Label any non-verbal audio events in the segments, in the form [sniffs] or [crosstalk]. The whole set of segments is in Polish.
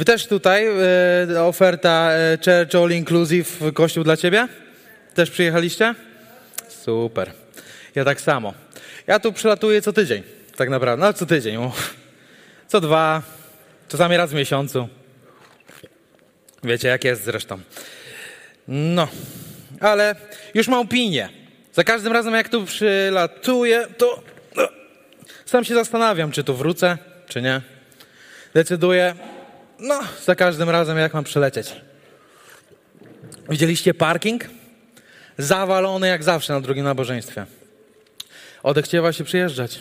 Wy też tutaj e, oferta e, Church All Inclusive Kościół dla Ciebie? Też przyjechaliście? Super. Ja tak samo. Ja tu przylatuję co tydzień, tak naprawdę. No co tydzień. Co dwa, czasami raz w miesiącu. Wiecie jak jest zresztą. No, ale już mam opinię. Za każdym razem jak tu przylatuję, to no, sam się zastanawiam, czy tu wrócę, czy nie. Decyduję, no, za każdym razem jak mam przylecieć. Widzieliście parking? Zawalony jak zawsze na drugim nabożeństwie. Odechciewa się przyjeżdżać.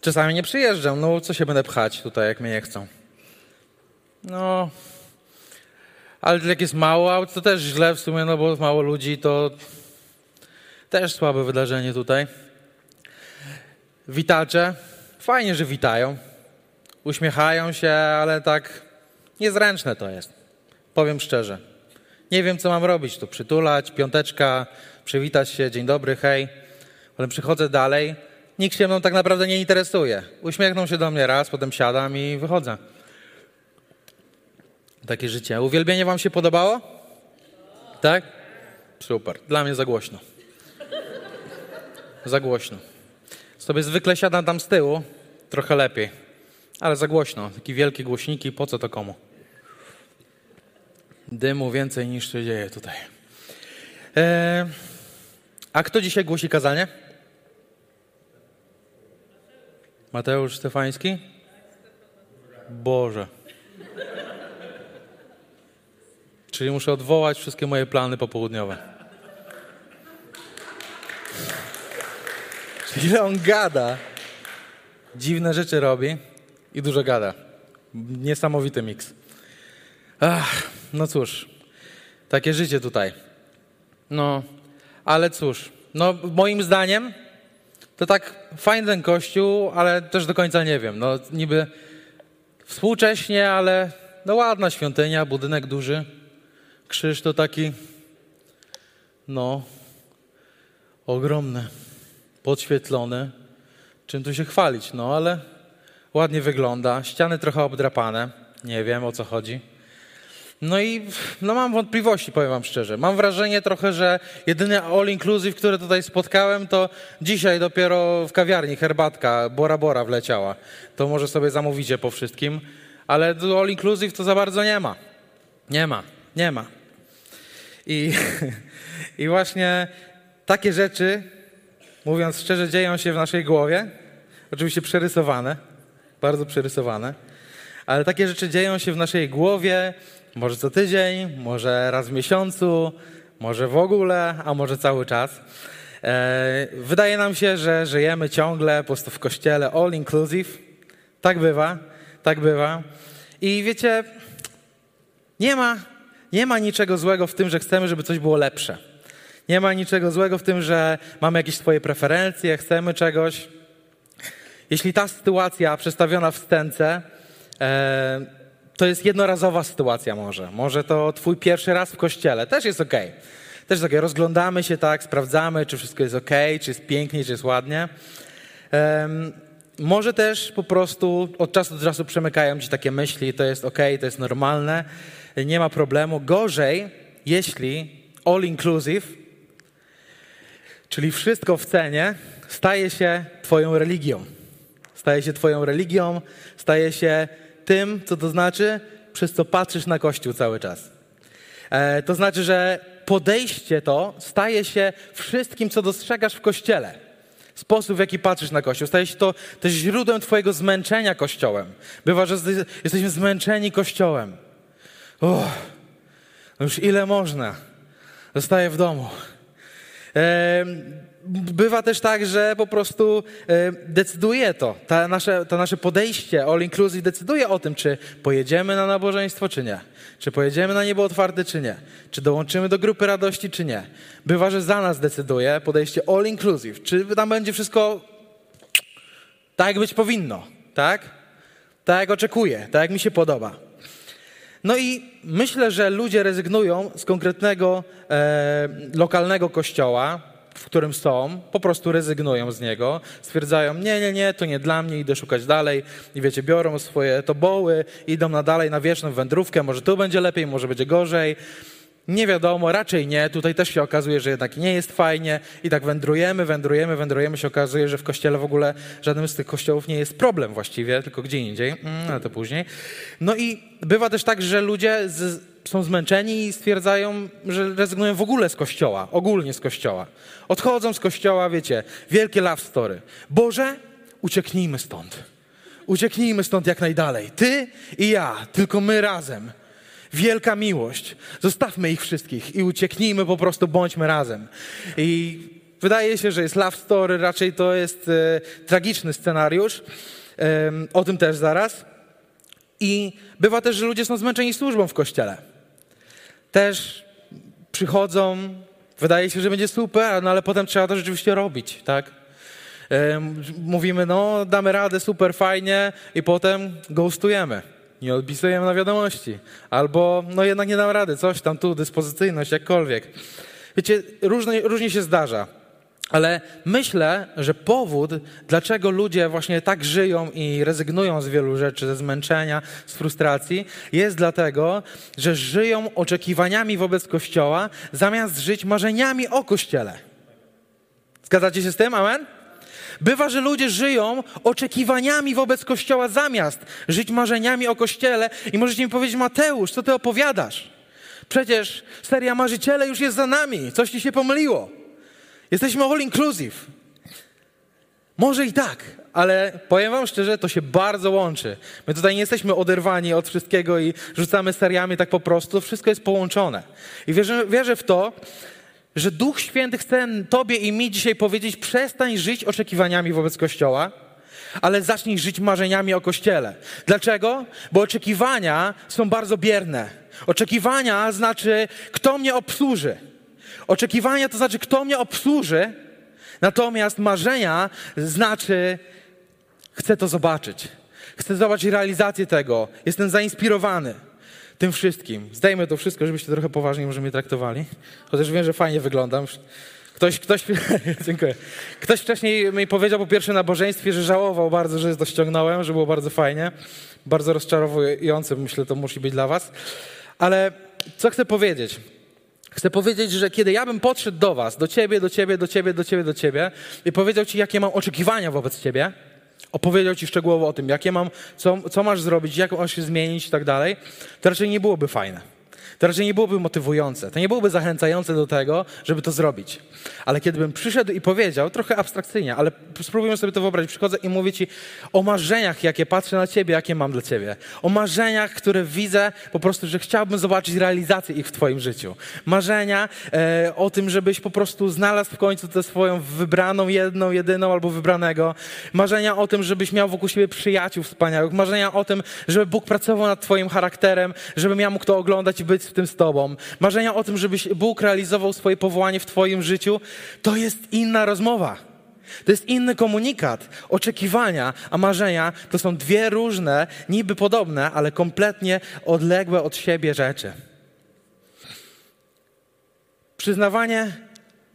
Czasami nie przyjeżdżam, no co się będę pchać tutaj, jak mnie nie chcą. No, ale jak jest mało aut, to też źle w sumie, no bo mało ludzi, to też słabe wydarzenie tutaj. Witacze, fajnie, że witają. Uśmiechają się, ale tak niezręczne to jest. Powiem szczerze. Nie wiem, co mam robić tu. Przytulać, piąteczka, przywitać się, dzień dobry, hej. Ale przychodzę dalej, nikt się mną tak naprawdę nie interesuje. Uśmiechną się do mnie raz, potem siadam i wychodzę. Takie życie. Uwielbienie wam się podobało? Tak? Super. Dla mnie za głośno. Za głośno. Sobie zwykle siadam tam z tyłu, trochę lepiej. Ale za głośno. Takie wielkie głośniki, po co to komu? Dymu więcej niż się dzieje tutaj. Eee, a kto dzisiaj głosi kazanie? Mateusz Stefański? Boże. Czyli muszę odwołać wszystkie moje plany popołudniowe. Ile on gada. Dziwne rzeczy robi i dużo gada. Niesamowity miks. Ach, no cóż, takie życie tutaj. No, ale cóż, no moim zdaniem to tak fajny ten kościół, ale też do końca nie wiem. No niby współcześnie, ale no ładna świątynia, budynek duży. Krzyż to taki, no, ogromny, podświetlony. Czym tu się chwalić? No, ale ładnie wygląda. Ściany trochę obdrapane. Nie wiem o co chodzi. No i no mam wątpliwości, powiem wam szczerze. Mam wrażenie trochę, że jedyny all inclusive, które tutaj spotkałem, to dzisiaj dopiero w kawiarni herbatka Bora Bora wleciała. To może sobie zamówicie po wszystkim, ale all inclusive to za bardzo nie ma. Nie ma, nie ma. I, [laughs] I właśnie takie rzeczy, mówiąc szczerze, dzieją się w naszej głowie. Oczywiście przerysowane, bardzo przerysowane, ale takie rzeczy dzieją się w naszej głowie, może co tydzień, może raz w miesiącu, może w ogóle, a może cały czas. E, wydaje nam się, że żyjemy ciągle po prostu w kościele all inclusive. Tak bywa, tak bywa. I wiecie, nie ma nie ma niczego złego w tym, że chcemy, żeby coś było lepsze. Nie ma niczego złego w tym, że mamy jakieś swoje preferencje, chcemy czegoś. Jeśli ta sytuacja przedstawiona w stence, e, to jest jednorazowa sytuacja może. Może to twój pierwszy raz w kościele. Też jest ok. Też jest ok. Rozglądamy się tak, sprawdzamy, czy wszystko jest ok, czy jest pięknie, czy jest ładnie. E, może też po prostu od czasu do czasu przemykają ci takie myśli, to jest ok, to jest normalne nie ma problemu. Gorzej, jeśli all inclusive, czyli wszystko w cenie, staje się Twoją religią. Staje się Twoją religią, staje się tym, co to znaczy, przez co patrzysz na Kościół cały czas. E, to znaczy, że podejście to staje się wszystkim, co dostrzegasz w Kościele. Sposób, w jaki patrzysz na Kościół. Staje się to też źródłem Twojego zmęczenia Kościołem. Bywa, że jesteśmy zmęczeni Kościołem. No już ile można? Zostaję w domu. Bywa też tak, że po prostu decyduje to, ta nasze, to nasze podejście all inclusive decyduje o tym, czy pojedziemy na nabożeństwo, czy nie. Czy pojedziemy na niebo otwarte, czy nie. Czy dołączymy do grupy radości, czy nie. Bywa, że za nas decyduje podejście all inclusive. Czy tam będzie wszystko tak, jak być powinno, tak? Tak, jak oczekuję, tak, jak mi się podoba. No i myślę, że ludzie rezygnują z konkretnego e, lokalnego kościoła, w którym są, po prostu rezygnują z niego, stwierdzają, nie, nie, nie, to nie dla mnie, idę szukać dalej i wiecie, biorą swoje toboły, idą na dalej na wieczną wędrówkę, może tu będzie lepiej, może będzie gorzej. Nie wiadomo, raczej nie. Tutaj też się okazuje, że jednak nie jest fajnie i tak wędrujemy, wędrujemy, wędrujemy. się okazuje, że w kościele w ogóle żadnym z tych kościołów nie jest problem właściwie, tylko gdzie indziej, mm, ale to później. No i bywa też tak, że ludzie z, są zmęczeni i stwierdzają, że rezygnują w ogóle z kościoła, ogólnie z kościoła. Odchodzą z kościoła, wiecie, wielkie love story. Boże, ucieknijmy stąd. Ucieknijmy stąd jak najdalej. Ty i ja, tylko my razem wielka miłość. Zostawmy ich wszystkich i ucieknijmy po prostu, bądźmy razem. I wydaje się, że jest love story, raczej to jest e, tragiczny scenariusz. E, o tym też zaraz. I bywa też, że ludzie są zmęczeni służbą w kościele. Też przychodzą, wydaje się, że będzie super, no ale potem trzeba to rzeczywiście robić, tak? Mówimy, no damy radę, super, fajnie i potem ghostujemy nie odpisujemy na wiadomości, albo no jednak nie dam rady, coś tam tu, dyspozycyjność, jakkolwiek. Wiecie, różnie, różnie się zdarza. Ale myślę, że powód, dlaczego ludzie właśnie tak żyją i rezygnują z wielu rzeczy, ze zmęczenia, z frustracji, jest dlatego, że żyją oczekiwaniami wobec Kościoła, zamiast żyć marzeniami o Kościele. Zgadzacie się z tym? Amen? Bywa, że ludzie żyją oczekiwaniami wobec Kościoła zamiast żyć marzeniami o Kościele i możecie mi powiedzieć, Mateusz, co ty opowiadasz? Przecież seria Marzyciele już jest za nami. Coś ci się pomyliło. Jesteśmy all inclusive. Może i tak, ale powiem wam szczerze, to się bardzo łączy. My tutaj nie jesteśmy oderwani od wszystkiego i rzucamy seriami tak po prostu. Wszystko jest połączone. I wierzę, wierzę w to, że Duch Święty chce Tobie i mi dzisiaj powiedzieć: przestań żyć oczekiwaniami wobec Kościoła, ale zacznij żyć marzeniami o Kościele. Dlaczego? Bo oczekiwania są bardzo bierne. Oczekiwania znaczy, kto mnie obsłuży. Oczekiwania to znaczy, kto mnie obsłuży, natomiast marzenia znaczy, chcę to zobaczyć. Chcę zobaczyć realizację tego. Jestem zainspirowany tym wszystkim. Zdejmę to wszystko, żebyście trochę poważniej może mnie traktowali. Chociaż wiem, że fajnie wyglądam. Ktoś, ktoś, [laughs] dziękuję. Ktoś wcześniej mi powiedział po pierwszym nabożeństwie, że żałował bardzo, że to ściągnąłem, że było bardzo fajnie. Bardzo rozczarowujące, myślę, to musi być dla was. Ale co chcę powiedzieć? Chcę powiedzieć, że kiedy ja bym podszedł do was, do ciebie, do ciebie, do ciebie, do ciebie, do ciebie i powiedział ci, jakie mam oczekiwania wobec ciebie, opowiedział ci szczegółowo o tym, jakie mam, co, co masz zrobić, jak masz się zmienić i tak dalej, to raczej nie byłoby fajne. To raczej nie byłoby motywujące, to nie byłoby zachęcające do tego, żeby to zrobić. Ale kiedybym przyszedł i powiedział, trochę abstrakcyjnie, ale spróbujmy sobie to wyobrazić, przychodzę i mówię ci o marzeniach, jakie patrzę na ciebie, jakie mam dla ciebie. O marzeniach, które widzę po prostu, że chciałbym zobaczyć realizację ich w twoim życiu. Marzenia e, o tym, żebyś po prostu znalazł w końcu tę swoją wybraną, jedną, jedyną albo wybranego. Marzenia o tym, żebyś miał wokół siebie przyjaciół wspaniałych. Marzenia o tym, żeby Bóg pracował nad twoim charakterem, żebym ja mógł to oglądać i być tym z Tobą, marzenia o tym, żebyś Bóg realizował swoje powołanie w Twoim życiu, to jest inna rozmowa. To jest inny komunikat. Oczekiwania, a marzenia to są dwie różne, niby podobne, ale kompletnie odległe od siebie rzeczy. Przyznawanie,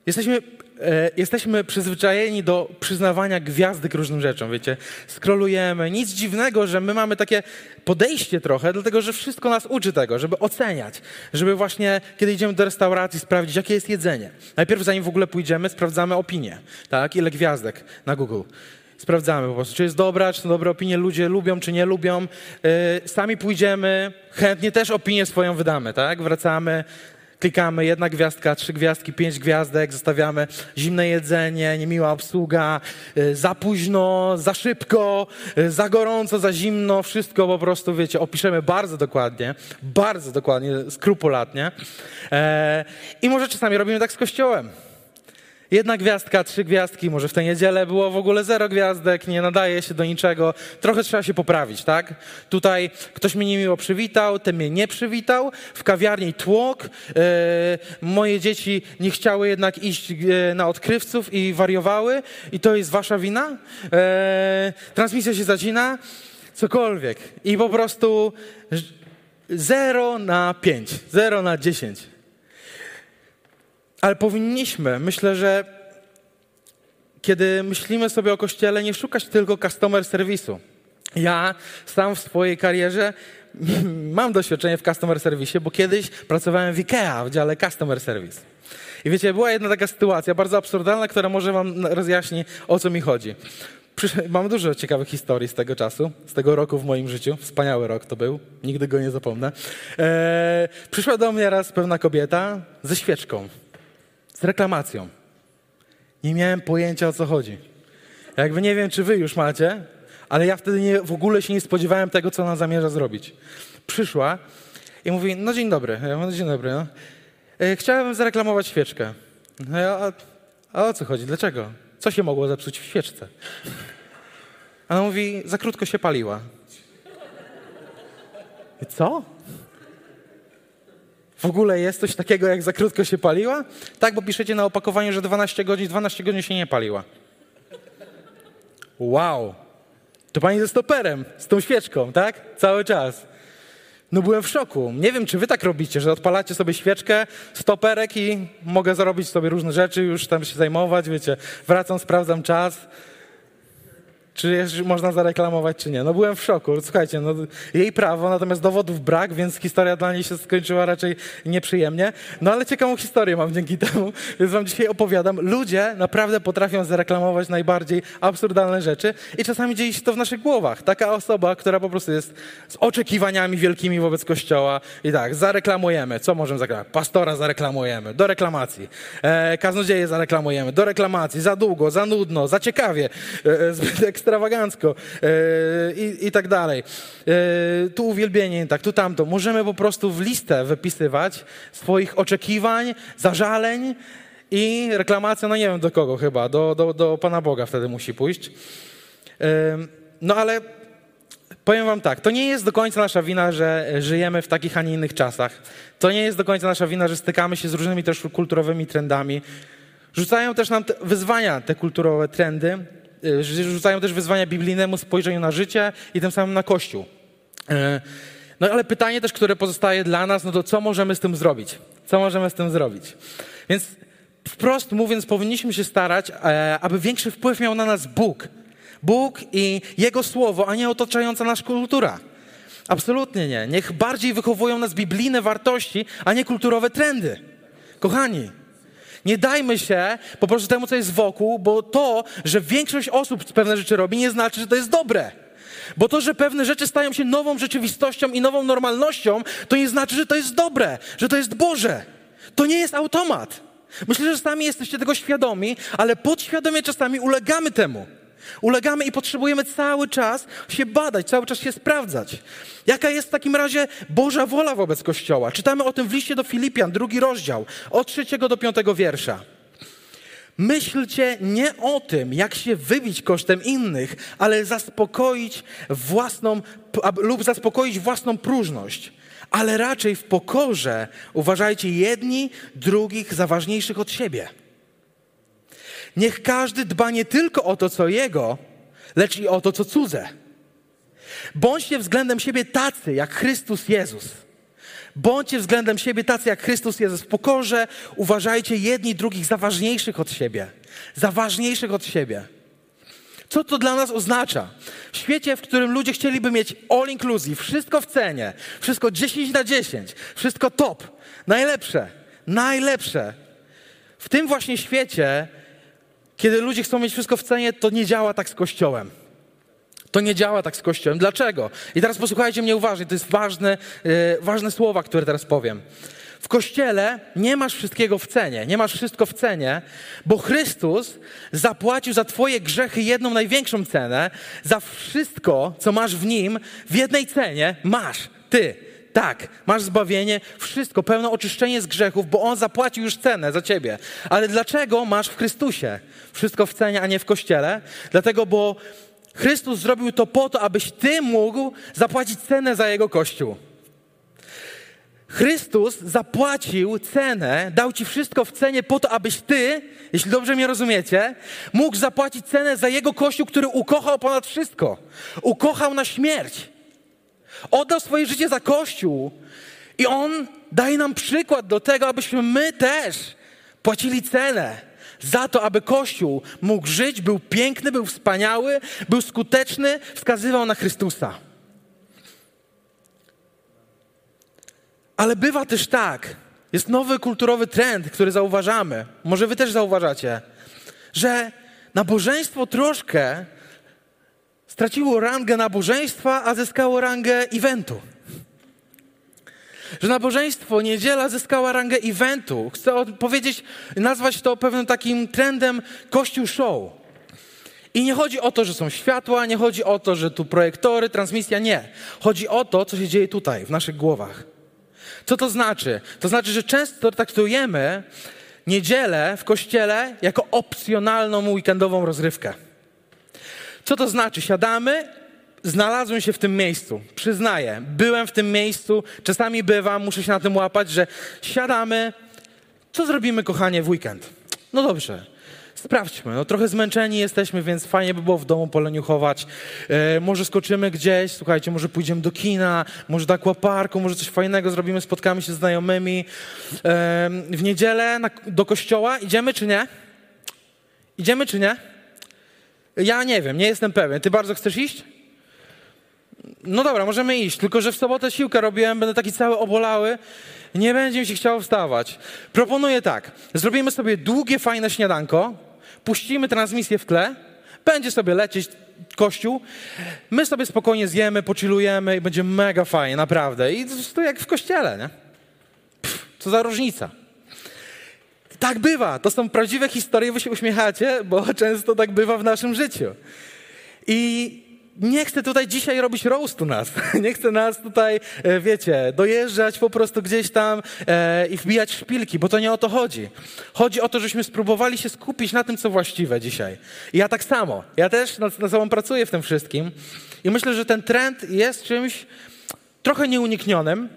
jesteśmy e, jesteśmy przyzwyczajeni do przyznawania gwiazdek różnym rzeczom, wiecie. Skrolujemy. Nic dziwnego, że my mamy takie podejście trochę, dlatego że wszystko nas uczy tego, żeby oceniać, żeby właśnie, kiedy idziemy do restauracji, sprawdzić, jakie jest jedzenie. Najpierw, zanim w ogóle pójdziemy, sprawdzamy opinię, tak? Ile gwiazdek na Google. Sprawdzamy po prostu, czy jest dobra, czy to dobre opinie ludzie lubią, czy nie lubią. Yy, sami pójdziemy, chętnie też opinię swoją wydamy, tak? Wracamy, klikamy jedna gwiazdka, trzy gwiazdki, pięć gwiazdek, zostawiamy zimne jedzenie, niemiła obsługa, y, za późno, za szybko, y, za gorąco, za zimno, wszystko po prostu, wiecie, opiszemy bardzo dokładnie, bardzo dokładnie, skrupulatnie. E, I może czasami robimy tak z Kościołem. Jedna gwiazdka, trzy gwiazdki, może w tę niedzielę było w ogóle zero gwiazdek, nie nadaje się do niczego. Trochę trzeba się poprawić, tak? Tutaj ktoś mnie niemiło przywitał, ten mnie nie przywitał. W kawiarni tłok. E, moje dzieci nie chciały jednak iść e, na odkrywców i wariowały. I to jest wasza wina? E, transmisja się zacina? Cokolwiek. I po prostu 0 na 5, 0 na 10. Ale powinniśmy, myślę, że kiedy myślimy sobie o kościele, nie szukać tylko customer serwisu. Ja sam w swojej karierze [laughs] mam doświadczenie w customer service, bo kiedyś pracowałem w IKEA w dziale customer service. I wiecie, była jedna taka sytuacja bardzo absurdalna, która może wam rozjaśni, o co mi chodzi. Mam dużo ciekawych historii z tego czasu, z tego roku w moim życiu. Wspaniały rok to był, nigdy go nie zapomnę. Eee, przyszła do mnie raz pewna kobieta ze świeczką z reklamacją. Nie miałem pojęcia o co chodzi. Jakby nie wiem, czy wy już macie, ale ja wtedy nie, w ogóle się nie spodziewałem tego, co ona zamierza zrobić. Przyszła i mówi, no dzień dobry. Ja mówię, dzień dobry. No. E, chciałem zareklamować świeczkę. No a, a o co chodzi? Dlaczego? Co się mogło zepsuć w świeczce? Ona mówi, za krótko się paliła. Co? W ogóle jest coś takiego, jak za krótko się paliła? Tak, bo piszecie na opakowaniu, że 12 godzin, 12 godzin się nie paliła. Wow. To pani ze stoperem, z tą świeczką, tak? Cały czas. No byłem w szoku. Nie wiem, czy wy tak robicie, że odpalacie sobie świeczkę, stoperek i mogę zarobić sobie różne rzeczy, już tam się zajmować, wiecie. Wracam, sprawdzam czas czy można zareklamować, czy nie. No byłem w szoku. Słuchajcie, no, jej prawo, natomiast dowodów brak, więc historia dla niej się skończyła raczej nieprzyjemnie. No ale ciekawą historię mam dzięki temu, [laughs] więc wam dzisiaj opowiadam. Ludzie naprawdę potrafią zareklamować najbardziej absurdalne rzeczy i czasami dzieje się to w naszych głowach. Taka osoba, która po prostu jest z oczekiwaniami wielkimi wobec Kościoła i tak, zareklamujemy. Co możemy zareklamować? Pastora zareklamujemy, do reklamacji. E, kaznodzieje zareklamujemy, do reklamacji. Za długo, za nudno, za ciekawie, e, e zbyt ekstrawagancko e, i, i tak dalej. E, tu uwielbienie, tak, tu tamto. Możemy po prostu w listę wypisywać swoich oczekiwań, zażaleń i reklamacja, no nie wiem do kogo chyba, do, do, do Pana Boga wtedy musi pójść. E, no ale powiem wam tak, to nie jest do końca nasza wina, że żyjemy w takich, a nie innych czasach. To nie jest do końca nasza wina, że stykamy się z różnymi też kulturowymi trendami. Rzucają też nam te wyzwania, te kulturowe trendy, rzucają też wyzwania biblijnemu spojrzeniu na życie i tym samym na Kościół. Y, no ale pytanie też, które pozostaje dla nas, no to co możemy z tym zrobić? Co możemy z tym zrobić? Więc wprost mówiąc, powinniśmy się starać, e, aby większy wpływ miał na nas Bóg. Bóg i Jego Słowo, a nie otaczająca nas kultura. Absolutnie nie. Niech bardziej wychowują nas biblijne wartości, a nie kulturowe trendy. Kochani, nie dajmy się po prostu temu, co jest wokół, bo to, że większość osób pewne rzeczy robi, nie znaczy, że to jest dobre. Bo to, że pewne rzeczy stają się nową rzeczywistością i nową normalnością, to nie znaczy, że to jest dobre, że to jest Boże. To nie jest automat. Myślę, że sami jesteście tego świadomi, ale podświadomie czasami ulegamy temu. Ulegamy i potrzebujemy cały czas się badać, cały czas się sprawdzać. Jaka jest w takim razie Boża wola wobec Kościoła? Czytamy o tym w liście do Filipian, drugi rozdział, od trzeciego do piątego wiersza. Myślcie nie o tym, jak się wybić kosztem innych, ale zaspokoić własną lub zaspokoić własną próżność. Ale raczej w pokorze uważajcie jedni drugich za ważniejszych od siebie. Niech każdy dba nie tylko o to, co jego, lecz i o to, co cudze. Bądźcie względem siebie tacy, jak Chrystus Jezus. Bądźcie względem siebie tacy, jak Chrystus Jezus. W pokorze uważajcie jedni drugich za ważniejszych od siebie. Za ważniejszych od siebie. Co to dla nas oznacza? W świecie, w którym ludzie chcieliby mieć all inclusive, wszystko w cenie, wszystko 10 na 10, wszystko top, najlepsze, najlepsze. W tym właśnie świecie kiedy ludzie chcą mieć wszystko w cenie, to nie działa tak z Kościołem. To nie działa tak z Kościołem. Dlaczego? I teraz posłuchajcie mnie uważnie, to jest ważne, yy, ważne słowa, które teraz powiem. W Kościele nie masz wszystkiego w cenie, nie masz wszystko w cenie, bo Chrystus zapłacił za Twoje grzechy jedną największą cenę, za wszystko, co masz w Nim, w jednej cenie masz Ty Tak, masz zbawienie, wszystko, pełne oczyszczenie z grzechów, bo On zapłacił już cenę za ciebie. Ale dlaczego masz w Chrystusie wszystko w cenie, a nie w Kościele? Dlatego, bo Chrystus zrobił to po to, abyś ty mógł zapłacić cenę za Jego Kościół. Chrystus zapłacił cenę, dał ci wszystko w cenie po to, abyś ty, jeśli dobrze mnie rozumiecie, mógł zapłacić cenę za Jego Kościół, który ukochał ponad wszystko. Ukochał na śmierć. Oddał swoje życie za Kościół. I On daje nam przykład do tego, abyśmy my też płacili cenę za to, aby Kościół mógł żyć, był piękny, był wspaniały, był skuteczny, wskazywał na Chrystusa. Ale bywa też tak, jest nowy kulturowy trend, który zauważamy, może wy też zauważacie, że nabożeństwo troszkę straciło rangę nabożeństwa, a zyskało rangę eventu. Że nabożeństwo, niedziela zyskała rangę eventu. Chcę powiedzieć, nazwać to pewnym takim trendem kościół show. I nie chodzi o to, że są światła, nie chodzi o to, że tu projektory, transmisja, nie. Chodzi o to, co się dzieje tutaj, w naszych głowach. Co to znaczy? To znaczy, że często traktujemy niedzielę w kościele jako opcjonalną weekendową rozrywkę. Co to znaczy? Siadamy, znalazłem się w tym miejscu. Przyznaję, byłem w tym miejscu, czasami bywam, muszę się na tym łapać, że siadamy. Co zrobimy, kochanie, w weekend? No dobrze sprawdźmy. No, trochę zmęczeni jesteśmy, więc fajnie by było w domu poleniuchować. E, może skoczymy gdzieś, słuchajcie, może pójdziemy do kina, może do aquaparku, może coś fajnego zrobimy, spotkamy się z znajomymi. E, w niedzielę na, do kościoła idziemy czy nie? Idziemy czy nie? Ja nie wiem, nie jestem pewien. Ty bardzo chcesz iść? No dobra, możemy iść, tylko że w sobotę siłkę robiłem, będę taki cały obolały, nie będzie mi się chciało wstawać. Proponuję tak, zrobimy sobie długie, fajne śniadanko, puścimy transmisję w tle, będzie sobie lecieć kościół, my sobie spokojnie zjemy, poczylujemy i będzie mega fajnie, naprawdę. I to jak w kościele, nie? Pff, co za różnica. Tak bywa, to są prawdziwe historie, wy się uśmiechacie, bo [laughs] często tak bywa w naszym życiu. I nie chcę tutaj dzisiaj robić roastu nas. [laughs] Nie chcę nas tutaj, e, wiecie, dojeżdżać po prostu gdzieś tam e, i wbijać szpilki, bo to nie o to chodzi. Chodzi o to, żebyśmy spróbowali się skupić na tym, co właściwe dzisiaj. I ja tak samo. Ja też nad, nad sobą pracuję w tym wszystkim. I myślę, że ten trend jest czymś trochę nieuniknionym,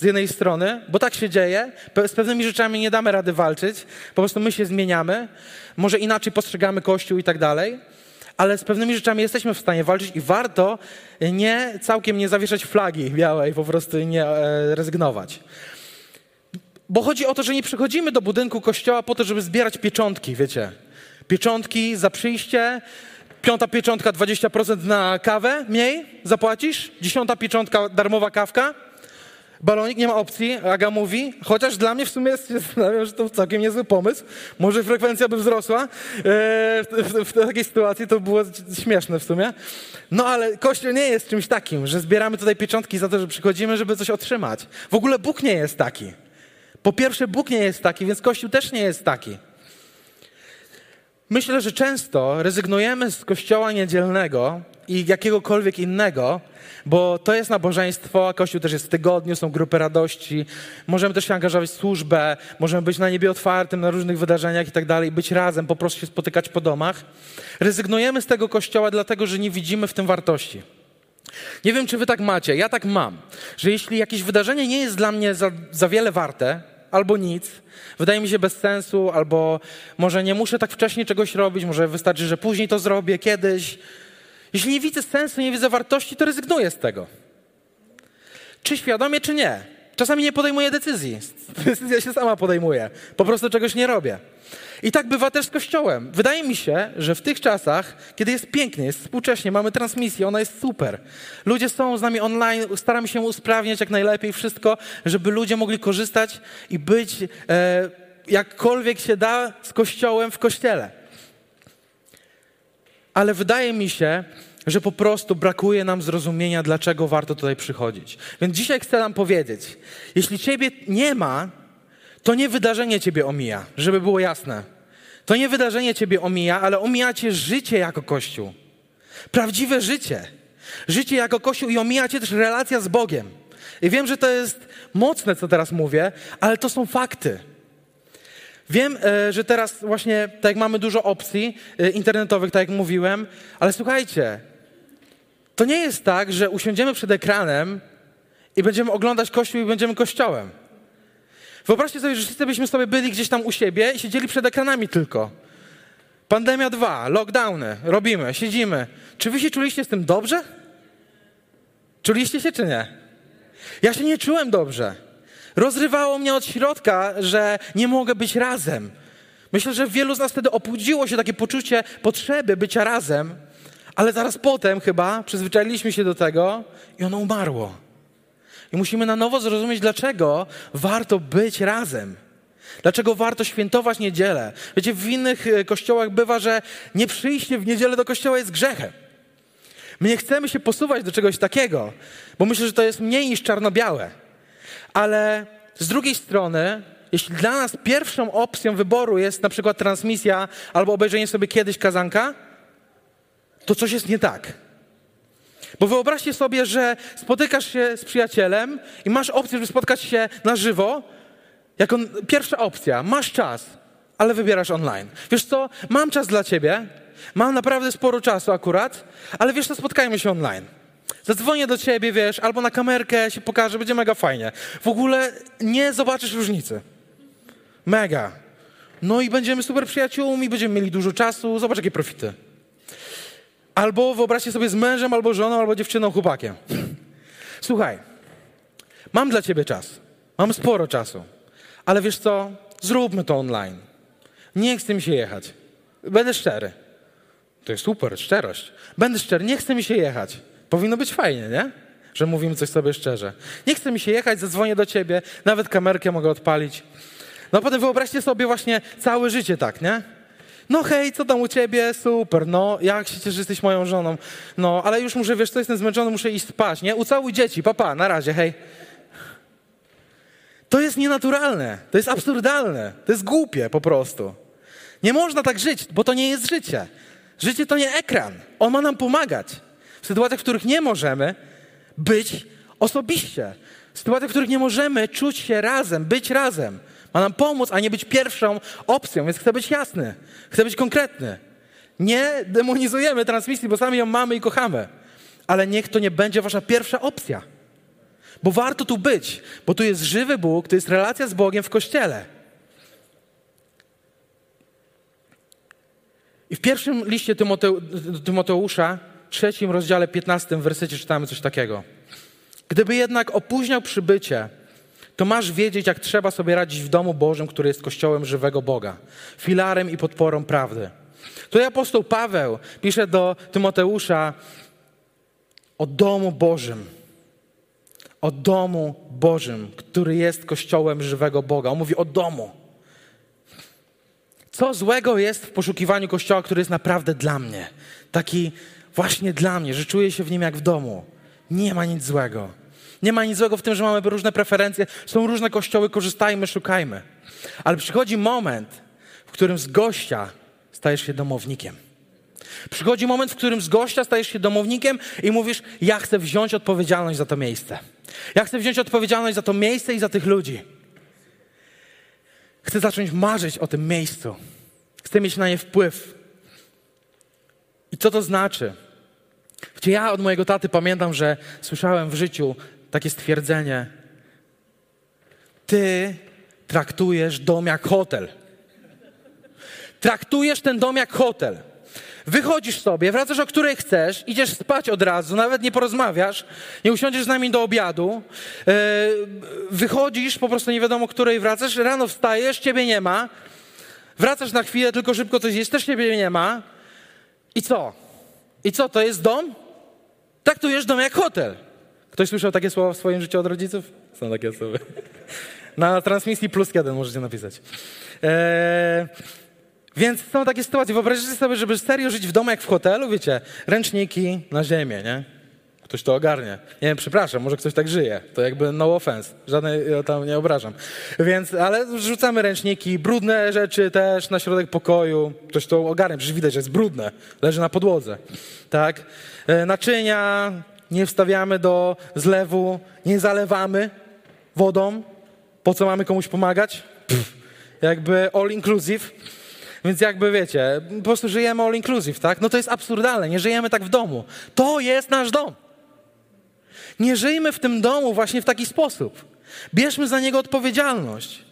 z jednej strony, bo tak się dzieje, z pewnymi rzeczami nie damy rady walczyć, po prostu my się zmieniamy, może inaczej postrzegamy Kościół i tak dalej ale z pewnymi rzeczami jesteśmy w stanie walczyć i warto nie całkiem nie zawieszać flagi białej, po prostu nie e, rezygnować. Bo chodzi o to, że nie przychodzimy do budynku kościoła po to, żeby zbierać pieczątki, wiecie. Pieczątki za przyjście, piąta pieczątka 20% na kawę mniej zapłacisz, dziesiąta pieczątka darmowa kawka, Balonik nie ma opcji, Aga mówi, chociaż dla mnie w sumie jest, zastanawiam, że to całkiem niezły pomysł. Może frekwencja by wzrosła. E, w, w, takiej sytuacji to było śmieszne w sumie. No ale Kościół nie jest czymś takim, że zbieramy tutaj pieczątki za to, że przychodzimy, żeby coś otrzymać. W ogóle Bóg nie jest taki. Po pierwsze, Bóg nie jest taki, więc Kościół też nie jest taki. Myślę, że często rezygnujemy z kościoła niedzielnego i jakiegokolwiek innego, bo to jest nabożeństwo, a Kościół też jest w tygodniu, są grupy radości. Możemy też się angażować w służbę, możemy być na niebie otwartym, na różnych wydarzeniach i tak dalej, być razem, po prostu się spotykać po domach. Rezygnujemy z tego Kościoła dlatego, że nie widzimy w tym wartości. Nie wiem, czy wy tak macie, ja tak mam, że jeśli jakieś wydarzenie nie jest dla mnie za, za wiele warte, albo nic, wydaje mi się bez sensu, albo może nie muszę tak wcześnie czegoś robić, może wystarczy, że później to zrobię, kiedyś, jeśli nie widzę sensu, nie widzę wartości, to rezygnuję z tego. Czy świadomie, czy nie. Czasami nie podejmuję decyzji. Decyzja się sama podejmuje. Po prostu czegoś nie robię. I tak bywa też z Kościołem. Wydaje mi się, że w tych czasach, kiedy jest pięknie, jest współcześnie, mamy transmisję, ona jest super. Ludzie są z nami online, staramy się usprawniać jak najlepiej wszystko, żeby ludzie mogli korzystać i być e, jakkolwiek się da z Kościołem w Kościele ale wydaje mi się, że po prostu brakuje nam zrozumienia, dlaczego warto tutaj przychodzić. Więc dzisiaj chcę nam powiedzieć, jeśli ciebie nie ma, to nie wydarzenie ciebie omija, żeby było jasne. To nie wydarzenie ciebie omija, ale omija cię życie jako Kościół. Prawdziwe życie. Życie jako Kościół i omija cię też relacja z Bogiem. I wiem, że to jest mocne, co teraz mówię, ale to są fakty. Wiem, e, że teraz właśnie, tak jak mamy dużo opcji e, internetowych, tak jak mówiłem, ale słuchajcie, to nie jest tak, że usiądziemy przed ekranem i będziemy oglądać Kościół i będziemy Kościołem. Wyobraźcie sobie, że wszyscy byśmy sobie byli gdzieś tam u siebie i siedzieli przed ekranami tylko. Pandemia 2, lockdowny, robimy, siedzimy. Czy wy się czuliście z tym dobrze? Czuliście się czy nie? Ja się nie czułem dobrze. Rozrywało mnie od środka, że nie mogę być razem. Myślę, że wielu z nas wtedy obudziło się takie poczucie potrzeby bycia razem, ale zaraz potem chyba przyzwyczailiśmy się do tego i ono umarło. I musimy na nowo zrozumieć, dlaczego warto być razem. Dlaczego warto świętować niedzielę? Wiecie, w innych e, kościołach bywa, że nie przyjście w niedzielę do kościoła jest grzechem. My nie chcemy się posuwać do czegoś takiego, bo myślę, że to jest mniej niż czarno-białe. Ale z drugiej strony, jeśli dla nas pierwszą opcją wyboru jest na przykład transmisja albo obejrzenie sobie kiedyś kazanka, to coś jest nie tak. Bo wyobraźcie sobie, że spotykasz się z przyjacielem i masz opcję, żeby spotkać się na żywo, jako pierwsza opcja. Masz czas, ale wybierasz online. Wiesz co, mam czas dla ciebie, mam naprawdę sporo czasu akurat, ale wiesz co, spotkajmy się online. Zadzwonię do ciebie, wiesz, albo na kamerkę się pokażę, będzie mega fajnie. W ogóle nie zobaczysz różnicy. Mega. No i będziemy super przyjaciółmi, będziemy mieli dużo czasu, zobacz jakie profity. Albo wyobraźcie sobie z mężem, albo żoną, albo dziewczyną, chłopakiem. [sniffs] Słuchaj, mam dla ciebie czas. Mam sporo czasu. Ale wiesz co? Zróbmy to online. Nie chce mi się jechać. Będę szczery. To jest super, szczerość. Będę szczery, nie chce mi się jechać. Powinno być fajnie, nie? Że mówimy coś sobie szczerze. Nie chce mi się jechać, zadzwonię do ciebie, nawet kamerkę mogę odpalić. No potem wyobraźcie sobie właśnie całe życie tak, nie? No hej, co tam u ciebie? Super, no jak się cieszę, że jesteś moją żoną. No, ale już muszę, wiesz co, jestem zmęczony, muszę iść spać, nie? Ucałuj dzieci, papa, na razie, hej. To jest nienaturalne, to jest absurdalne, to jest głupie po prostu. Nie można tak żyć, bo to nie jest życie. Życie to nie ekran. On ma nam pomagać. W sytuacjach, w których nie możemy być osobiście. W sytuacjach, w których nie możemy czuć się razem, być razem. Ma nam pomóc, a nie być pierwszą opcją, więc chcę być jasny, chcę być konkretny. Nie demonizujemy transmisji, bo sami ją mamy i kochamy. Ale niech to nie będzie wasza pierwsza opcja. Bo warto tu być, bo tu jest żywy Bóg, to jest relacja z Bogiem w kościele. I w pierwszym liście Tymoteusza, trzecim rozdziale 15 w wersecie czytamy coś takiego. Gdyby jednak opóźniał przybycie, to masz wiedzieć, jak trzeba sobie radzić w domu Bożym, który jest kościołem żywego Boga, filarem i podporą prawdy. Tutaj apostoł Paweł pisze do Tymoteusza o domu Bożym. O domu Bożym, który jest kościołem żywego Boga. On mówi o domu. Co złego jest w poszukiwaniu kościoła, który jest naprawdę dla mnie? Taki właśnie dla mnie, że czuję się w nim jak w domu. Nie ma nic złego. Nie ma nic złego w tym, że mamy różne preferencje. Są różne kościoły, korzystajmy, szukajmy. Ale przychodzi moment, w którym z gościa stajesz się domownikiem. Przychodzi moment, w którym z gościa stajesz się domownikiem i mówisz: Ja chcę wziąć odpowiedzialność za to miejsce. Ja chcę wziąć odpowiedzialność za to miejsce i za tych ludzi. Chcę zacząć marzyć o tym miejscu. Chcę mieć na nie wpływ. Co to znaczy? Gdzie ja od mojego taty pamiętam, że słyszałem w życiu takie stwierdzenie: Ty traktujesz dom jak hotel. Traktujesz ten dom jak hotel. Wychodzisz sobie, wracasz o której chcesz, idziesz spać od razu, nawet nie porozmawiasz, nie usiądziesz z nami do obiadu, yy, wychodzisz, po prostu nie wiadomo której wracasz, rano wstajesz, ciebie nie ma, wracasz na chwilę, tylko szybko coś jest, też ciebie nie ma. I co? I co, to jest dom? Traktujesz dom jak hotel. Ktoś słyszał takie słowa w swoim życiu od rodziców? Są takie osoby. Na transmisji plus jeden możecie napisać. Eee, więc są takie sytuacje. Wyobraźcie sobie, żeby serio żyć w domu jak w hotelu, wiecie, ręczniki na ziemię, nie? Ktoś to ogarnie. Nie wiem, przepraszam, może ktoś tak żyje. To jakby no offense. Żadnej ja tam nie obrażam. Więc, ale rzucamy ręczniki, brudne rzeczy też na środek pokoju. Ktoś to ogarnie, przecież widać, że jest brudne. Leży na podłodze. Tak? E, naczynia, nie wstawiamy do zlewu, nie zalewamy wodą. Po co mamy komuś pomagać? Pff, jakby all inclusive. Więc jakby wiecie, po prostu żyjemy all inclusive, tak? No to jest absurdalne, nie żyjemy tak w domu. To jest nasz dom. Nie żyjmy w tym domu właśnie w taki sposób. Bierzmy za niego odpowiedzialność.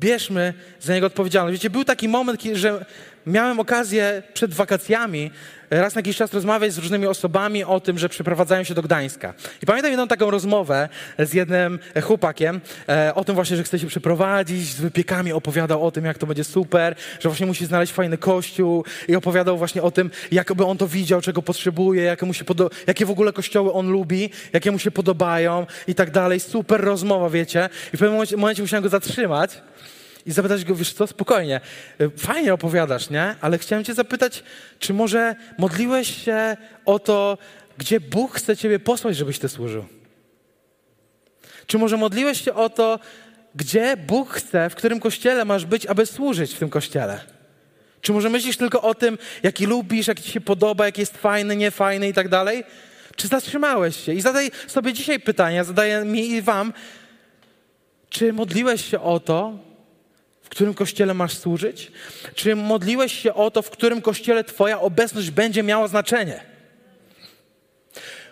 Bierzmy za niego odpowiedzialność. Wiecie, był taki moment, że miałem okazję przed wakacjami raz na jakiś czas rozmawiać z różnymi osobami o tym, że przeprowadzają się do Gdańska. I pamiętam jedną taką rozmowę z jednym chłopakiem e, o tym właśnie, że chce się przeprowadzić, z wypiekami opowiadał o tym, jak to będzie super, że właśnie musi znaleźć fajny kościół i opowiadał właśnie o tym, jakby on to widział, czego potrzebuje, jakie, mu się podo- jakie w ogóle kościoły on lubi, jakie mu się podobają i tak dalej. Super rozmowa, wiecie. I w pewnym momencie, momencie musiałem go zatrzymać i zapytać go, wiesz co, spokojnie, fajnie opowiadasz, nie? Ale chciałem cię zapytać, czy może modliłeś się o to, gdzie Bóg chce ciebie posłać, żebyś ty służył? Czy może modliłeś się o to, gdzie Bóg chce, w którym kościele masz być, aby służyć w tym kościele? Czy może myślisz tylko o tym, jaki lubisz, jaki ci się podoba, jaki jest fajny, niefajny i tak dalej? Czy zatrzymałeś się? I zadaj sobie dzisiaj pytania, zadaję mi i wam, czy modliłeś się o to, w którym kościele masz służyć? Czy modliłeś się o to, w którym kościele Twoja obecność będzie miała znaczenie?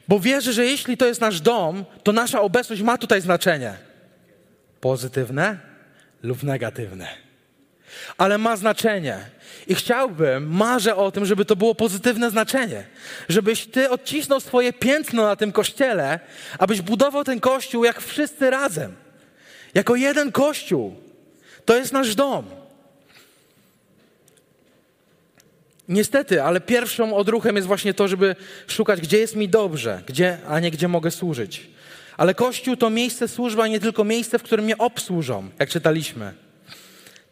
Bo wierzę, że jeśli to jest nasz dom, to nasza obecność ma tutaj znaczenie. Pozytywne lub negatywne. Ale ma znaczenie. I chciałbym, marzę o tym, żeby to było pozytywne znaczenie. Żebyś ty odcisnął swoje piętno na tym kościele, abyś budował ten kościół jak wszyscy razem. Jako jeden kościół to jest nasz dom. Niestety, ale pierwszą odruchem jest właśnie to, żeby szukać, gdzie jest mi dobrze, gdzie, a nie gdzie mogę służyć. Ale Kościół to miejsce służby, a nie tylko miejsce, w którym mnie obsłużą, jak czytaliśmy.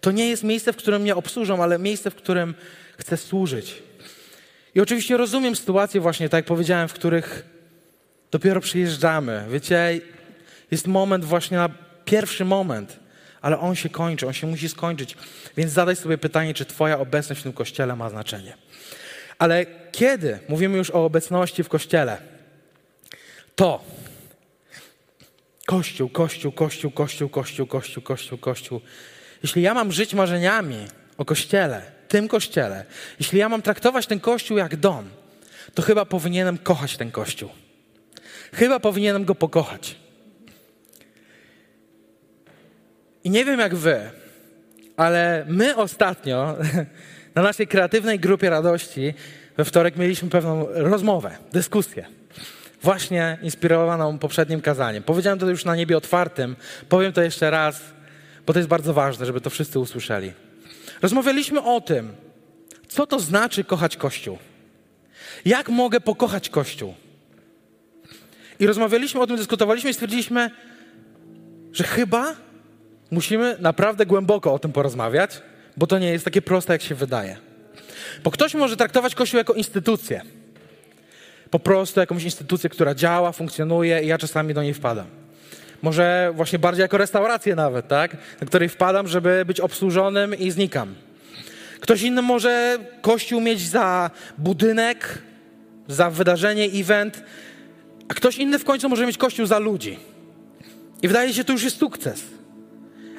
To nie jest miejsce, w którym mnie obsłużą, ale miejsce, w którym chcę służyć. I oczywiście rozumiem sytuacje właśnie, tak jak powiedziałem, w których dopiero przyjeżdżamy. Wiecie, jest moment właśnie na pierwszy moment, ale on się kończy, on się musi skończyć. Więc zadaj sobie pytanie, czy Twoja obecność w tym kościele ma znaczenie. Ale kiedy mówimy już o obecności w kościele, to Kościół, Kościół, Kościół, Kościół, Kościół, Kościół, Kościół, Kościół. Jeśli ja mam żyć marzeniami o Kościele, tym Kościele, jeśli ja mam traktować ten Kościół jak dom, to chyba powinienem kochać ten Kościół. Chyba powinienem go pokochać. I nie wiem jak wy, ale my ostatnio [laughs] na naszej kreatywnej grupie radości we wtorek mieliśmy pewną rozmowę, dyskusję. Właśnie inspirowaną poprzednim kazaniem. Powiedziałem to już na niebie otwartym, powiem to jeszcze raz, bo to jest bardzo ważne, żeby to wszyscy usłyszeli. Rozmawialiśmy o tym, co to znaczy kochać Kościół. Jak mogę pokochać Kościół? I rozmawialiśmy o tym, dyskutowaliśmy i stwierdziliśmy, że chyba Musimy naprawdę głęboko o tym porozmawiać, bo to nie jest takie proste, jak się wydaje. Bo ktoś może traktować Kościół jako instytucję. Po prostu jakąś instytucję, która działa, funkcjonuje i ja czasami do niej wpadam. Może właśnie bardziej jako restaurację nawet, tak? Na której wpadam, żeby być obsłużonym i znikam. Ktoś inny może Kościół mieć za budynek, za wydarzenie, event, a ktoś inny w końcu może mieć Kościół za ludzi. I wydaje się, to już jest sukces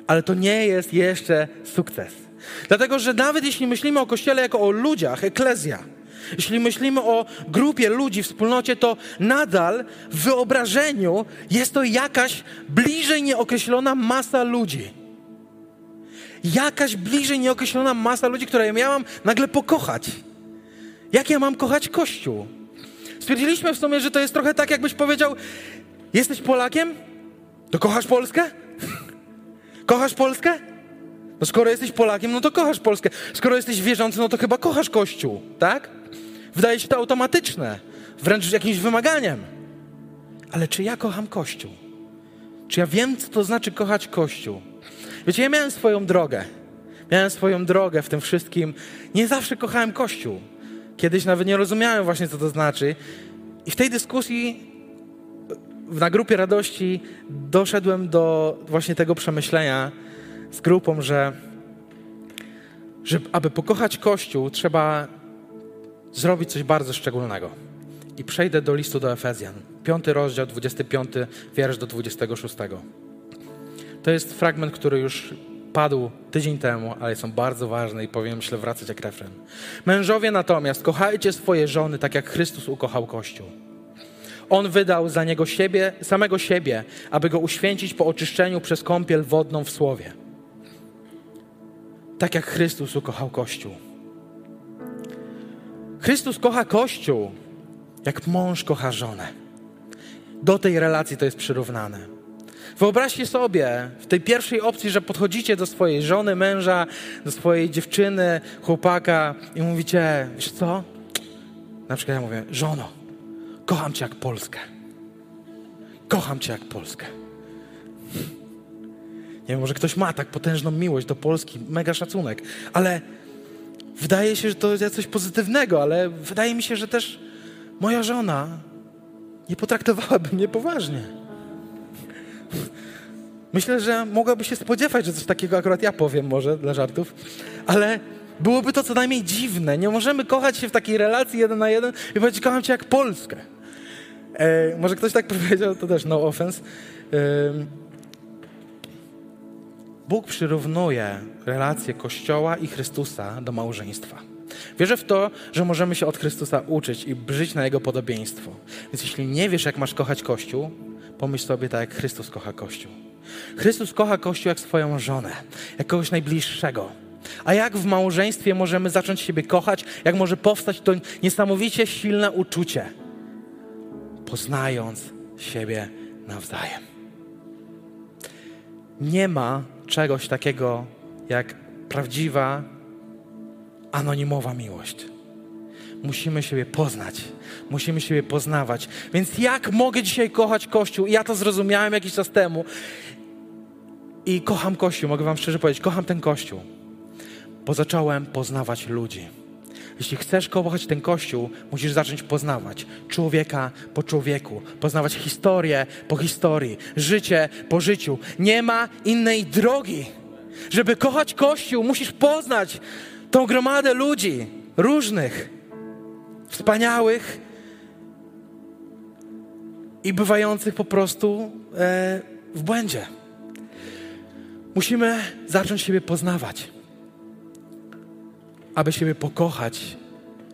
ale to nie jest jeszcze sukces. Dlatego, że nawet jeśli myślimy o Kościele jako o ludziach, eklezja, jeśli myślimy o grupie ludzi, wspólnocie, to nadal w wyobrażeniu jest to jakaś bliżej nieokreślona masa ludzi. Jakaś bliżej nieokreślona masa ludzi, która ja miałam nagle pokochać. Jak ja mam kochać Kościół? Stwierdziliśmy w sumie, że to jest trochę tak, jakbyś powiedział: Jesteś Polakiem? To kochasz Polskę? Kochasz Polskę? No skoro jesteś Polakiem, no to kochasz Polskę. Skoro jesteś wierzący, no to chyba kochasz Kościół, tak? Wydaje się to automatyczne, wręcz jakimś wymaganiem. Ale czy ja kocham Kościół? Czy ja wiem, co to znaczy kochać Kościół? Wiecie, ja miałem swoją drogę. Miałem swoją drogę w tym wszystkim. Nie zawsze kochałem Kościół. Kiedyś nawet nie rozumiałem właśnie, co to znaczy. I w tej dyskusji na grupie radości doszedłem do właśnie tego przemyślenia z grupą, że, że aby pokochać Kościół, trzeba zrobić coś bardzo szczególnego. i przejdę do listu do Efezjan. Piąty rozdział, 25 wiersz do 26. To jest fragment, który już padł tydzień temu, ale są bardzo ważne i powiem, myślę, wracać jak refren. Mężowie natomiast, kochajcie swoje żony tak jak Chrystus ukochał Kościół. On wydał za niego siebie, samego siebie, aby go uświęcić po oczyszczeniu przez kąpiel wodną w słowie. Tak jak Chrystus ukochał Kościół. Chrystus kocha Kościół, jak mąż kocha żonę. Do tej relacji to jest przyrównane. Wyobraźcie sobie w tej pierwszej opcji, że podchodzicie do swojej żony, męża, do swojej dziewczyny, chłopaka i mówicie, wiesz co? Na przykład ja mówię, żono, kocham cię jak Polskę. Kocham cię jak Polskę. Nie wiem, może ktoś ma tak potężną miłość do Polski, mega szacunek, ale wydaje się, że to jest coś pozytywnego, ale wydaje mi się, że też moja żona nie potraktowałaby mnie poważnie. Myślę, że mogłaby się spodziewać, że coś takiego akurat ja powiem może dla żartów, ale byłoby to co najmniej dziwne. Nie możemy kochać się w takiej relacji jeden na jeden i powiedzieć, kocham cię jak Polskę. E, może ktoś tak [laughs] powiedział, to też no offense. E, Bóg przyrównuje relację Kościoła i Chrystusa do małżeństwa. Wierzę w to, że możemy się od Chrystusa uczyć i żyć na Jego podobieństwo. Więc jeśli nie wiesz, jak masz kochać Kościół, pomyśl sobie tak, jak Chrystus kocha Kościół. Chrystus kocha Kościół jak swoją żonę, jak kogoś najbliższego. A jak w małżeństwie możemy zacząć siebie kochać? Jak może powstać to niesamowicie silne uczucie? Poznając siebie nawzajem. Nie ma czegoś takiego jak prawdziwa, anonimowa miłość. Musimy siebie poznać, musimy siebie poznawać. Więc jak mogę dzisiaj kochać Kościół? Ja to zrozumiałem jakiś czas temu. I kocham Kościół, mogę Wam szczerze powiedzieć, kocham ten Kościół, bo zacząłem poznawać ludzi. Jeśli chcesz kochać ten Kościół, musisz zacząć poznawać człowieka po człowieku, poznawać historię po historii, życie po życiu. Nie ma innej drogi. Żeby kochać Kościół, musisz poznać tą gromadę ludzi różnych, wspaniałych i bywających po prostu e, w błędzie. Musimy zacząć siebie poznawać, aby siebie pokochać.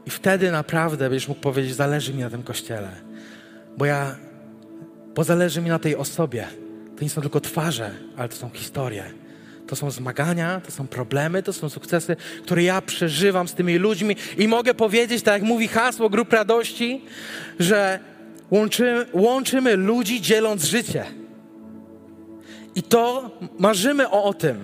I wtedy naprawdę będziesz mógł powiedzieć: Zależy mi na tym kościele, bo ja, bo zależy mi na tej osobie. To nie są tylko twarze, ale to są historie. To są zmagania, to są problemy, to są sukcesy, które ja przeżywam z tymi ludźmi i mogę powiedzieć, tak jak mówi hasło Grup Radości, że łączymy, łączymy ludzi dzieląc życie. I to marzymy o, o tym.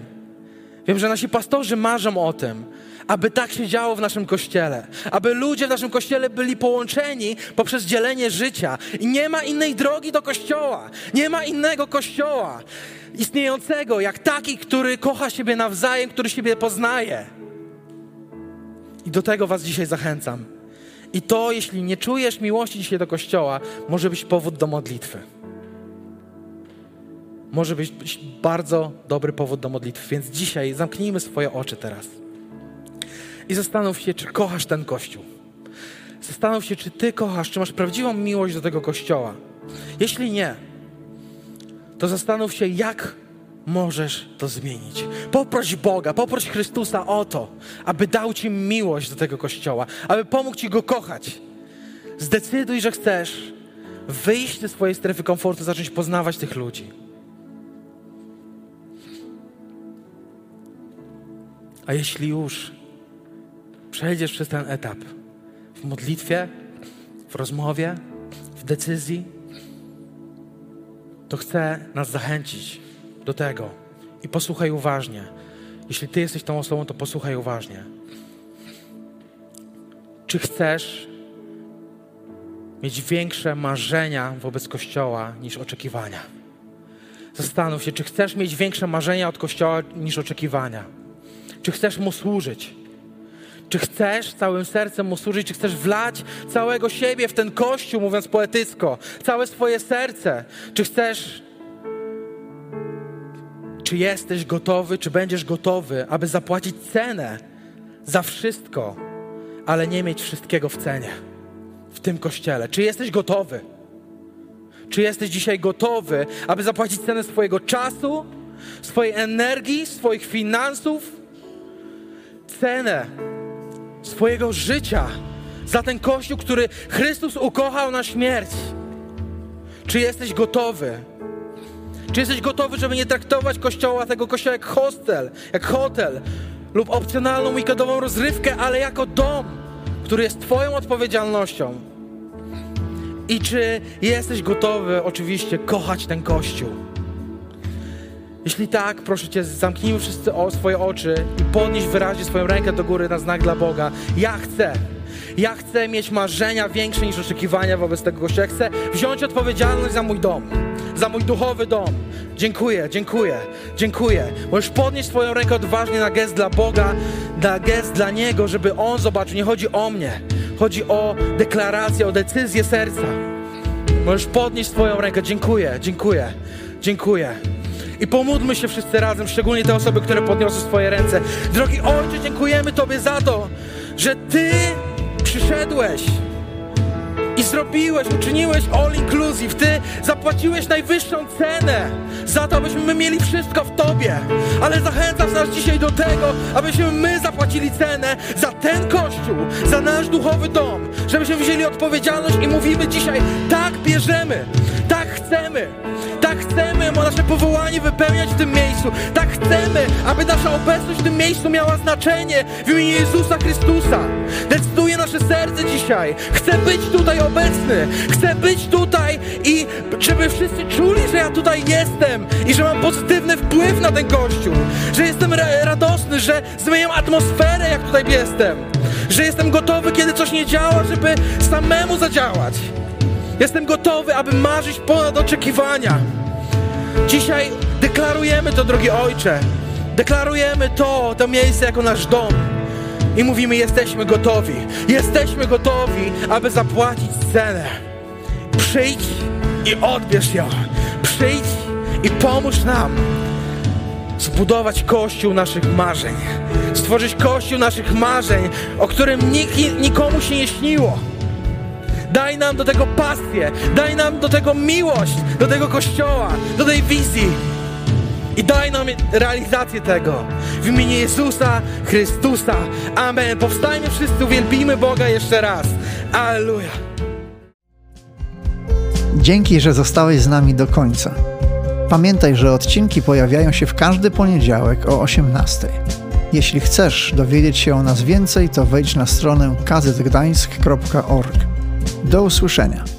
Wiem, że nasi pastorzy marzą o tym, aby tak się działo w naszym kościele, aby ludzie w naszym kościele byli połączeni poprzez dzielenie życia. I nie ma innej drogi do kościoła, nie ma innego kościoła istniejącego jak taki, który kocha siebie nawzajem, który siebie poznaje. I do tego Was dzisiaj zachęcam. I to, jeśli nie czujesz miłości dzisiaj do kościoła, może być powód do modlitwy może być bardzo dobry powód do modlitwy. Więc dzisiaj zamknijmy swoje oczy teraz i zastanów się, czy kochasz ten kościół. Zastanów się, czy ty kochasz, czy masz prawdziwą miłość do tego kościoła. Jeśli nie, to zastanów się, jak możesz to zmienić. Poproś Boga, poproś Chrystusa o to, aby dał ci miłość do tego kościoła, aby pomógł ci go kochać. Zdecyduj, że chcesz wyjść ze swojej strefy komfortu, zacząć poznawać tych ludzi. A jeśli już przejdziesz przez ten etap w modlitwie, w rozmowie, w decyzji, to chcę nas zachęcić do tego. I posłuchaj uważnie. Jeśli Ty jesteś tą osobą, to posłuchaj uważnie. Czy chcesz mieć większe marzenia wobec Kościoła niż oczekiwania? Zastanów się, czy chcesz mieć większe marzenia od Kościoła niż oczekiwania. Czy chcesz Mu służyć? Czy chcesz całym sercem Mu służyć? Czy chcesz wlać całego siebie w ten Kościół, mówiąc poetycko? Całe swoje serce? Czy chcesz... Czy jesteś gotowy, czy będziesz gotowy, aby zapłacić cenę za wszystko, ale nie mieć wszystkiego w cenie? w tym kościele? Czy jesteś gotowy? Czy jesteś dzisiaj gotowy, aby zapłacić cenę swojego czasu, swojej energii, swoich finansów, cenę swojego życia za ten Kościół, który Chrystus ukochał na śmierć? Czy jesteś gotowy? Czy jesteś gotowy, żeby nie traktować kościoła, tego kościoła jak hostel, jak hotel lub opcjonalną weekendową rozrywkę, ale jako dom, który jest Twoją odpowiedzialnością? I czy jesteś gotowy oczywiście kochać ten kościół? Jeśli tak, proszę Cię, zamknijmy wszyscy o swoje oczy i podnieś wyraźnie swoją rękę do góry na znak dla Boga. Ja chcę. Ja chcę mieć marzenia większe niż oczekiwania wobec tego kościoła. Ja chcę wziąć odpowiedzialność za mój dom, za mój duchowy dom. Dziękuję, dziękuję, dziękuję. Możesz podnieść swoją rękę odważnie na gest dla Boga, na gest dla Niego, żeby On zobaczył. Nie chodzi o mnie, chodzi o deklarację, o decyzję serca. Możesz podnieść swoją rękę. Dziękuję, dziękuję, dziękuję. I pomódlmy się wszyscy razem, szczególnie te osoby, które podniosły swoje ręce. Drogi Ojcze, dziękujemy Tobie za to, że Ty przyszedłeś zrobiłeś, uczyniłeś all inclusive. Ty zapłaciłeś najwyższą cenę za to, abyśmy my mieli wszystko w Tobie. Ale zachęcasz nas dzisiaj do tego, abyśmy my zapłacili cenę za ten Kościół, za nasz duchowy dom, żebyśmy wzięli odpowiedzialność i mówimy dzisiaj, tak bierzemy, tak chcemy. Tak chcemy nasze powołanie wypełniać w tym miejscu. Tak chcemy, aby nasza obecność w tym miejscu miała znaczenie w imieniu Jezusa Chrystusa. Decyduje nasze serce dzisiaj. Chcę być tutaj obecny. Chcę być tutaj i żeby wszyscy czuli, że ja tutaj jestem i że mam pozytywny wpływ na ten Kościół. Że jestem radosny, że zmieniam atmosferę, jak tutaj jestem. Że jestem gotowy, kiedy coś nie działa, żeby samemu zadziałać. Jestem gotowy, aby marzyć ponad oczekiwania. Dzisiaj deklarujemy to, drogi Ojcze. Deklarujemy to, to miejsce jako nasz dom. I mówimy, jesteśmy gotowi. Jesteśmy gotowi, aby zapłacić cenę. Przyjdź i odbierz ją. Przyjdź i pomóż nam zbudować kościół naszych marzeń. Stworzyć kościół naszych marzeń, o którym nikt, nikomu się nie śniło. Daj nam do tego pasję, daj nam do tego miłość, do tego kościoła, do tej wizji. I daj nam realizację tego. W imieniu Jezusa Chrystusa. Amen. Powstajmy wszyscy, uwielbimy Boga jeszcze raz. Aleluja. Dzięki, że zostałeś z nami do końca. Pamiętaj, że odcinki pojawiają się w każdy poniedziałek o 18. Jeśli chcesz dowiedzieć się o nas więcej, to wejdź na stronę kazetgdańsk.org. Do usłyszenia.